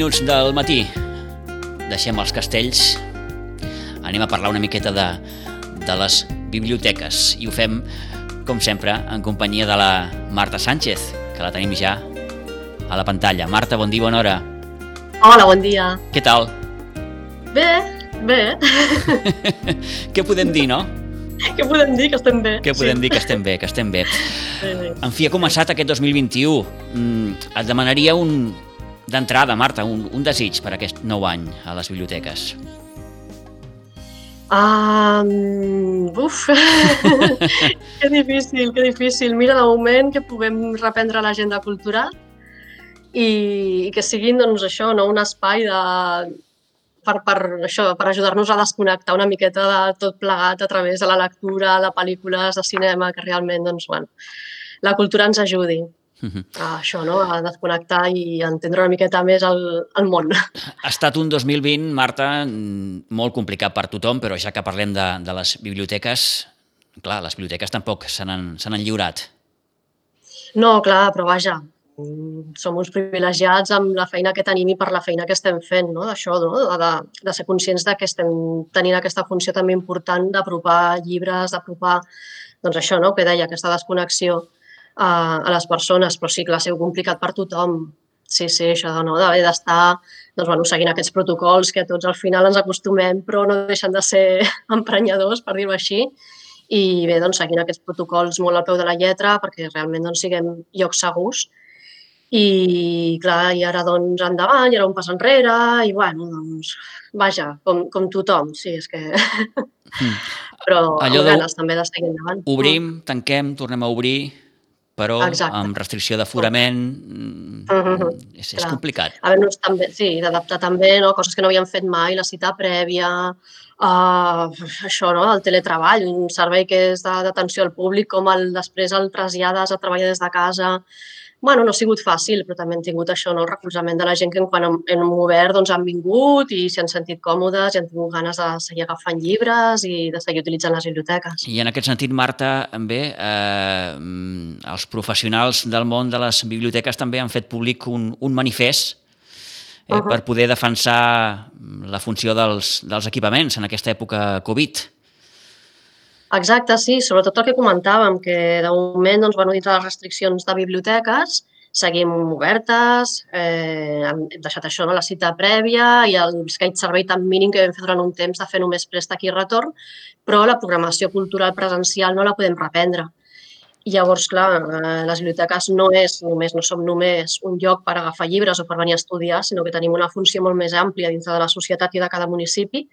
9 minuts del matí. Deixem els castells. Anem a parlar una miqueta de, de les biblioteques. I ho fem, com sempre, en companyia de la Marta Sánchez, que la tenim ja a la pantalla. Marta, bon dia, bona hora. Hola, bon dia. Què tal? Bé, bé. Què podem dir, no? Què podem dir? Que estem bé. Què podem sí. dir? Que estem bé, que estem bé. Sí, sí. En fi, ha començat aquest 2021. Mm, et demanaria un, d'entrada, Marta, un, un desig per aquest nou any a les biblioteques. Um, uf, que difícil, que difícil. Mira, de moment que puguem reprendre l'agenda cultural i, i que siguin, doncs, això, no? un espai de, per, per, això, per ajudar-nos a desconnectar una miqueta de tot plegat a través de la lectura, de pel·lícules, de cinema, que realment doncs, bueno, la cultura ens ajudi Uh -huh. a això, no? a desconnectar i entendre una miqueta més el, el món. Ha estat un 2020, Marta, mm, molt complicat per tothom, però ja que parlem de, de les biblioteques, clar, les biblioteques tampoc se n'han se n'han lliurat. No, clar, però vaja, mm, som uns privilegiats amb la feina que tenim i per la feina que estem fent, no? d'això, no? de, de ser conscients de que estem tenint aquesta funció també important d'apropar llibres, d'apropar, doncs això, no? que deia, aquesta desconnexió a, a les persones, però sí que ha sigut complicat per tothom. Sí, sí, això no? d'haver d'estar doncs, bueno, seguint aquests protocols que tots al final ens acostumem, però no deixen de ser emprenyadors, per dir-ho així. I bé, doncs, seguint aquests protocols molt al peu de la lletra perquè realment doncs, siguem llocs segurs. I clar, i ara doncs endavant, i ara un pas enrere, i bueno, doncs, vaja, com, com tothom, sí, és que... Mm. Però Allò amb de- ganes també de seguir endavant. Obrim, tanquem, tornem a obrir, però Exacte. amb restricció d'aforament mm, Mhm, és, és clar. complicat. haver-nos també, sí, d'adaptar també no? coses que no havíem fet mai, la cita prèvia, uh, això, no? el teletreball, un servei que és d'atenció al públic, com el, després el trasllades a treballar des de casa. bueno, no ha sigut fàcil, però també hem tingut això, no? el recolzament de la gent que quan hem, hem obert doncs, han vingut i s'hi han sentit còmodes i han tingut ganes de seguir agafant llibres i de seguir utilitzant les biblioteques. I en aquest sentit, Marta, bé, eh, els professionals del món de les biblioteques també han fet públic un, un manifest eh, uh. -huh. per poder defensar la funció dels, dels equipaments en aquesta època Covid. Exacte, sí, sobretot el que comentàvem, que de moment, doncs, bueno, dintre les restriccions de biblioteques, seguim obertes, eh, hem deixat això, no? la cita prèvia i el aquell servei tan mínim que vam fer durant un temps de fer només préstec i retorn, però la programació cultural presencial no la podem reprendre. I llavors, clar, eh, les biblioteques no, és només, no som només un lloc per agafar llibres o per venir a estudiar, sinó que tenim una funció molt més àmplia dintre de la societat i de cada municipi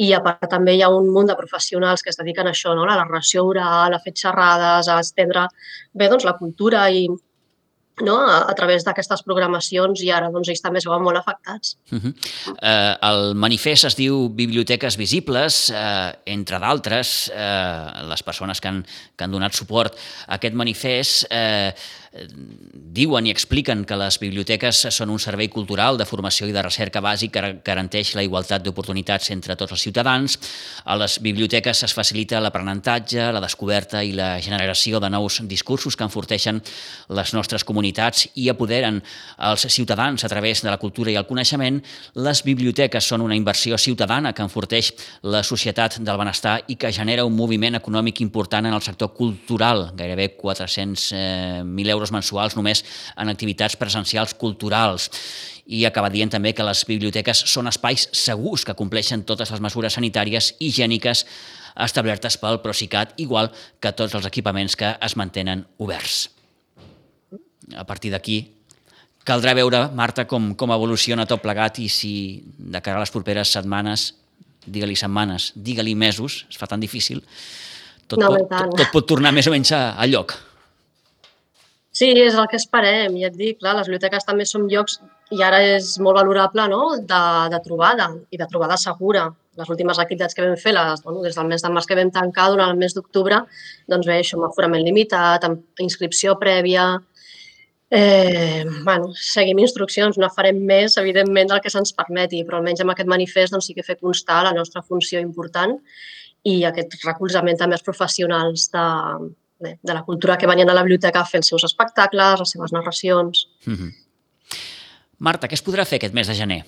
i a part també hi ha un munt de professionals que es dediquen a això, no? a la narració oral, a fer xerrades, a estendre bé, doncs, la cultura i no? a, a través d'aquestes programacions i ara doncs, ells també es veuen molt afectats. Uh -huh. eh, el manifest es diu Biblioteques Visibles, eh, entre d'altres, eh, les persones que han, que han donat suport a aquest manifest eh, diuen i expliquen que les biblioteques són un servei cultural de formació i de recerca bàsic que garanteix la igualtat d'oportunitats entre tots els ciutadans. A les biblioteques es facilita l'aprenentatge, la descoberta i la generació de nous discursos que enforteixen les nostres comunitats i apoderen els ciutadans a través de la cultura i el coneixement. Les biblioteques són una inversió ciutadana que enforteix la societat del benestar i que genera un moviment econòmic important en el sector cultural, gairebé 400.000 euros mensuals només en activitats presencials culturals i acaba dient també que les biblioteques són espais segurs que compleixen totes les mesures sanitàries i higièniques establertes pel Procicat, igual que tots els equipaments que es mantenen oberts. A partir d'aquí, caldrà veure, Marta, com, com evoluciona tot plegat i si de cara a les properes setmanes, digue-li setmanes, digue-li mesos, es fa tan difícil, tot, No, pot, tot, tot pot tornar més o menys a, a lloc. Sí, és el que esperem. I et dic, clar, les biblioteques també són llocs, i ara és molt valorable, no?, de, de trobada i de trobada segura. Les últimes activitats que vam fer, les, bueno, des del mes de març que vam tancar, durant el mes d'octubre, doncs bé, això amb aforament limitat, amb inscripció prèvia, Eh, bueno, seguim instruccions, no farem més, evidentment, del que se'ns permeti, però almenys amb aquest manifest doncs, sí que fer constar la nostra funció important i aquest recolzament també als professionals de, bé, de la cultura que venien a la biblioteca a fer els seus espectacles, les seves narracions. Mm -hmm. Marta, què es podrà fer aquest mes de gener?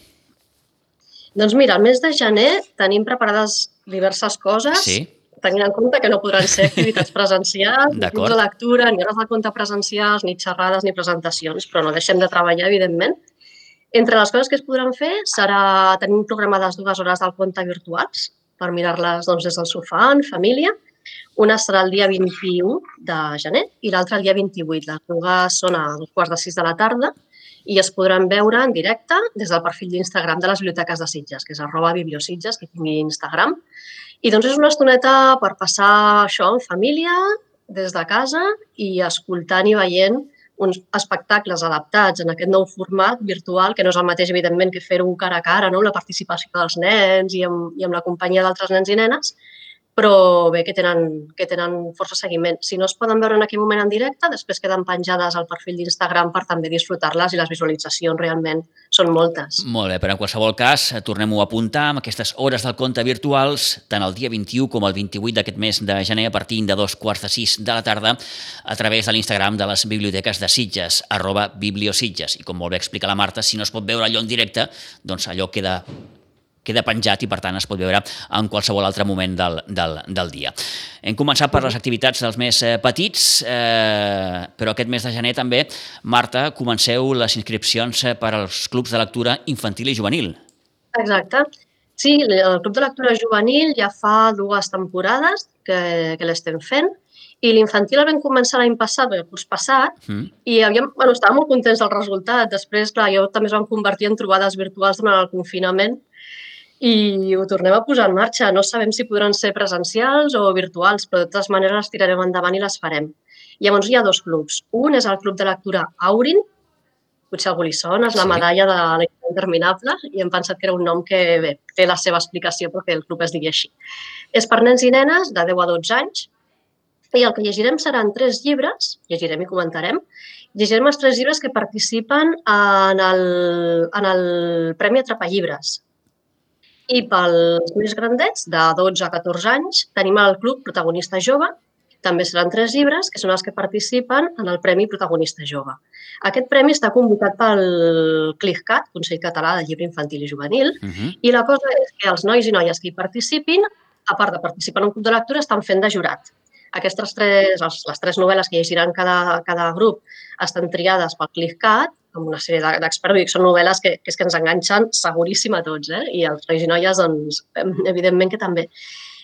Doncs mira, el mes de gener tenim preparades diverses coses, Sí? tenint en compte que no podran ser activitats presencials, ni clubs de lectura, ni hores de compte presencials, ni xerrades, ni presentacions, però no deixem de treballar, evidentment. Entre les coses que es podran fer serà tenir programades dues hores del compte virtuals per mirar-les doncs, des del sofà, en família. Una serà el dia 21 de gener i l'altra el dia 28. Les dues són a dos quarts de sis de la tarda i es podran veure en directe des del perfil d'Instagram de les biblioteques de Sitges, que és arroba bibliositges, que tingui Instagram. I doncs és una estoneta per passar això en família, des de casa i escoltant i veient uns espectacles adaptats en aquest nou format virtual, que no és el mateix, evidentment, que fer-ho cara a cara, no? la participació dels nens i amb, i amb la companyia d'altres nens i nenes, però bé que tenen, que tenen força seguiment. Si no es poden veure en aquell moment en directe, després queden penjades al perfil d'Instagram per també disfrutar-les i les visualitzacions realment són moltes. Molt bé, però en qualsevol cas, tornem-ho a apuntar amb aquestes hores del compte virtuals, tant el dia 21 com el 28 d'aquest mes de gener, a partir de dos quarts de sis de la tarda, a través de l'Instagram de les biblioteques de Sitges, arroba bibliositges. I com molt bé explica la Marta, si no es pot veure allò en directe, doncs allò queda queda penjat i, per tant, es pot veure en qualsevol altre moment del, del, del dia. Hem començat per les activitats dels més eh, petits, eh, però aquest mes de gener també, Marta, comenceu les inscripcions eh, per als clubs de lectura infantil i juvenil. Exacte. Sí, el Club de Lectura Juvenil ja fa dues temporades que, que l'estem fent i l'infantil el vam començar l'any passat, el curs passat, Mm. i havíem, bueno, estàvem molt contents del resultat. Després, clar, jo també es van convertir en trobades virtuals durant el confinament i ho tornem a posar en marxa. No sabem si podran ser presencials o virtuals, però de totes maneres les tirarem endavant i les farem. Llavors hi ha dos clubs. Un és el Club de Lectura Aurin, potser algú li sona, és la Sí. medalla de la interminable i hem pensat que era un nom que bé, té la seva explicació perquè el club es digui així. És per nens i nenes de 10 a 12 anys i el que llegirem seran tres llibres, llegirem i comentarem, llegirem els tres llibres que participen en el, en el Premi Atrapallibres. I pels més grandets, de 12 a 14 anys, tenim el Club Protagonista Jove, també seran tres llibres, que són els que participen en el Premi Protagonista Jove. Aquest premi està convocat pel CLICCAT, Consell Català de Llibre Infantil i Juvenil, Uh -huh. i la cosa és que els nois i noies que hi participin, a part de participar en un club de lectura, estan fent de jurat. Aquestes tres, les, les tres novel·les que llegiran cada, cada grup estan triades pel CLICCAT, amb una sèrie de- d'experts, que són novel·les que, que és que ens enganxen seguríssim a tots, eh? i els nois i noies, doncs, evidentment que també.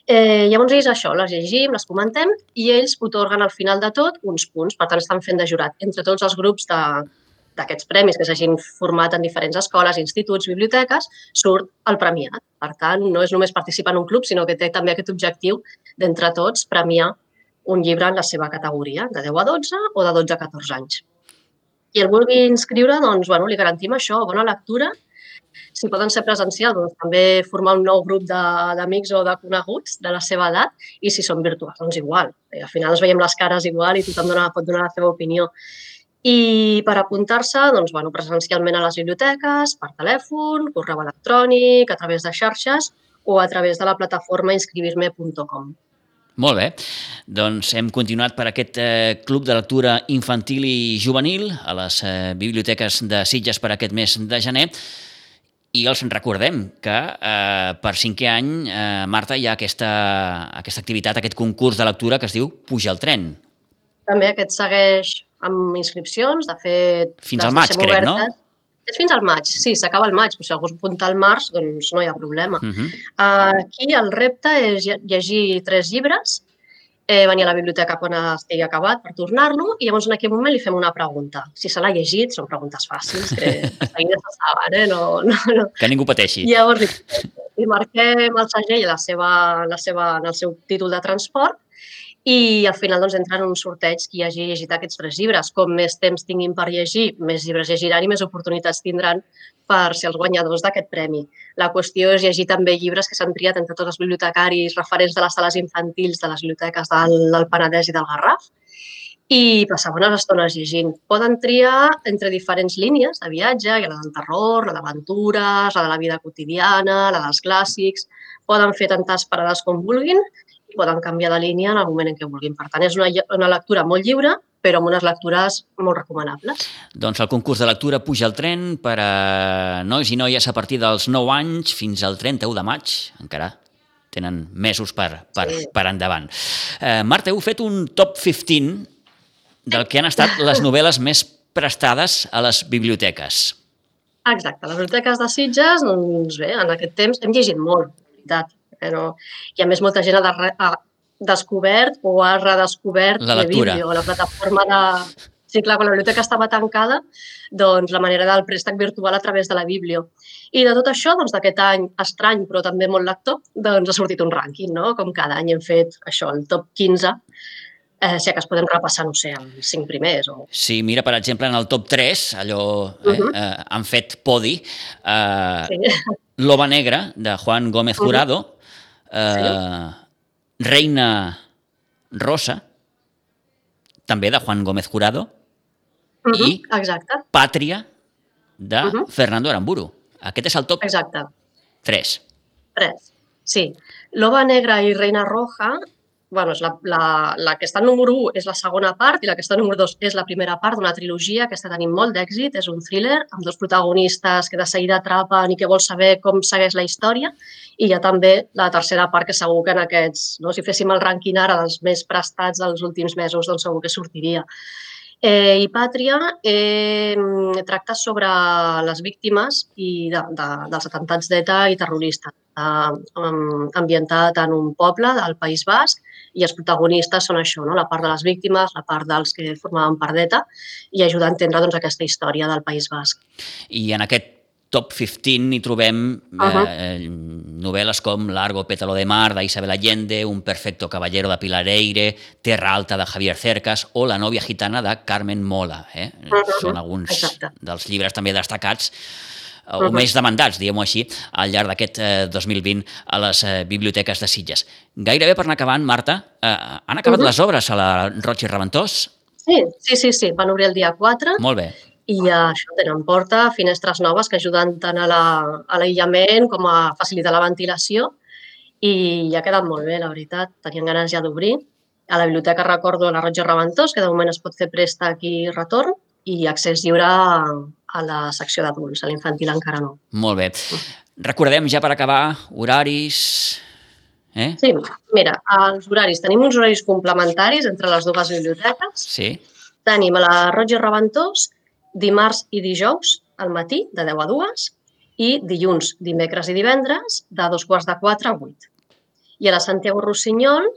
Eh, llavors, ells això, les llegim, les comentem, i ells otorguen al final de tot uns punts, per tant, estan fent de jurat entre tots els grups de, d'aquests premis que s'hagin format en diferents escoles, instituts, biblioteques, surt el premiat. Per tant, no és només participar en un club, sinó que té també aquest objectiu d'entre tots premiar un llibre en la seva categoria, de 10 a 12 o de 12 a 14 anys. Qui el vulgui inscriure, doncs, bueno, li garantim això, bona lectura. Si poden ser presencials, doncs també formar un nou grup d'amics o de coneguts de la seva edat i si són virtuals, doncs igual. Eh, Al final ens veiem les cares igual i tothom dona, pot donar la seva opinió. I per apuntar-se, doncs, bueno, presencialment a les biblioteques, per telèfon, correu electrònic, a través de xarxes o a través de la plataforma inscribirme.com. Molt bé. Doncs hem continuat per aquest eh, club de lectura infantil i juvenil a les eh, biblioteques de Sitges per aquest mes de gener i els recordem que eh, per cinquè any, eh, Marta, hi ha aquesta, aquesta activitat, aquest concurs de lectura que es diu Puja el tren. També aquest segueix amb inscripcions, de fet... Fins al maig, crec, no? És fins al maig, sí, s'acaba el maig, però si algú s'apunta al març, doncs no hi ha problema. Uh -huh. Aquí el repte és lle- llegir tres llibres, eh, venir a la biblioteca quan estigui acabat per tornar-lo i llavors en aquell moment li fem una pregunta. Si se l'ha llegit, són preguntes fàcils, que de seguida se saben, eh? No, no, no. Que ningú pateixi. I llavors li, li marquem el segell la seva, la seva, en el seu títol de transport i al final doncs, entra en un sorteig qui hagi llegit aquests tres llibres. Com més temps tinguin per llegir, més llibres llegiran i més oportunitats tindran per ser els guanyadors d'aquest premi. La qüestió és llegir també llibres que s'han triat entre tots els bibliotecaris referents de les sales infantils de les biblioteques del, del Penedès i del Garraf i passar bones estones llegint. Poden triar entre diferents línies de viatge, hi ha la del terror, la d'aventures, la de la vida quotidiana, la dels clàssics. Poden fer tantes parades com vulguin poden canviar de línia en el moment en què vulguin. Per tant, és una, una lectura molt lliure però amb unes lectures molt recomanables. Doncs el concurs de lectura puja al tren per a nois i noies a partir dels 9 anys fins al 31 de maig, encara tenen mesos per, per, sí. per endavant. Eh, Marta, heu fet un top 15 del que han estat les novel·les més prestades a les biblioteques. Exacte, les biblioteques de Sitges, doncs bé, en aquest temps hem llegit molt, veritat, però i a més molta gent ha, ha descobert o ha redescobert la lectura. Biblio, la plataforma de... Sí, clar, quan la biblioteca estava tancada, doncs la manera del préstec virtual a través de la Biblio. I de tot això, doncs d'aquest any estrany, però també molt lector, doncs ha sortit un rànquing, no? Com cada any hem fet això, el top 15, eh, si que es podem repassar, no sé, els cinc primers. O... Sí, mira, per exemple, en el top 3, allò, eh, uh -huh. eh, han fet podi, eh, sí. L'Ova Negra, de Juan Gómez Jurado, uh -huh. Eh, Reina Rosa, també de Juan Gómez Jurado, uh -huh, i exacte. Pàtria, de uh -huh. Fernando Aramburu. Aquest és el top exacte. 3. 3, sí. Loba Negra i Reina Roja bueno, és la, la, la que està número 1 és la segona part i la que està número 2 és la primera part d'una trilogia que està tenint molt d'èxit. És un thriller amb dos protagonistes que de seguida atrapen i que vol saber com segueix la història. I hi ha també la tercera part que segur que en aquests, no, si féssim el rànquing ara dels més prestats dels últims mesos, doncs segur que sortiria. Eh, I Pàtria eh, tracta sobre les víctimes i de, de, dels atentats d'ETA i terroristes, eh, ambientat en un poble del País Basc i els protagonistes són això, no? la part de les víctimes, la part dels que formaven part d'ETA i ajudar a entendre doncs, aquesta història del País Basc. I en aquest top 15 hi trobem uh -huh. eh, novel·les com Largo pétalo de mar d'Isabel Allende, Un perfecto caballero de Pilar Eire, Terra alta de Javier Cercas o La novia gitana de Carmen Mola. Eh? Uh -huh. Són alguns Exacte. dels llibres també destacats o uh -huh. més demandats, diguem-ho així, al llarg d'aquest eh, 2020 a les eh, biblioteques de Sitges. Gairebé per anar acabant, Marta, eh, han acabat uh -huh. les obres a la Roig i Reventós? Sí, sí, sí, sí, van obrir el dia 4. Molt bé i això tenen porta, finestres noves que ajuden tant a l'aïllament la, com a facilitar la ventilació i ja ha quedat molt bé, la veritat. Tenien ganes ja d'obrir. A la biblioteca recordo la Roig i Reventós, que de moment es pot fer préstec i retorn, i accés lliure a la secció d'adults, a l'infantil encara no. Molt bé. Recordem ja per acabar horaris... Eh? Sí, mira, els horaris. Tenim uns horaris complementaris entre les dues biblioteques. Sí. Tenim a la i Reventós dimarts i dijous al matí, de 10 a 2, i dilluns, dimecres i divendres, de dos quarts de 4 a 8. I a la Santiago Rossinyol,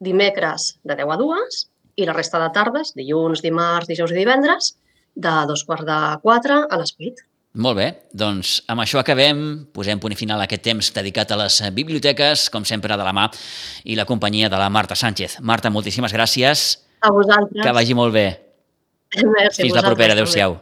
dimecres de 10 a 2 i la resta de tardes, dilluns, dimarts, dijous i divendres, de dos quarts de 4 a les 8. Molt bé, doncs amb això acabem, posem punt final a aquest temps dedicat a les biblioteques, com sempre de la mà, i la companyia de la Marta Sánchez. Marta, moltíssimes gràcies. A vosaltres. Que vagi molt bé. Merci Fins la propera. Adéu-siau.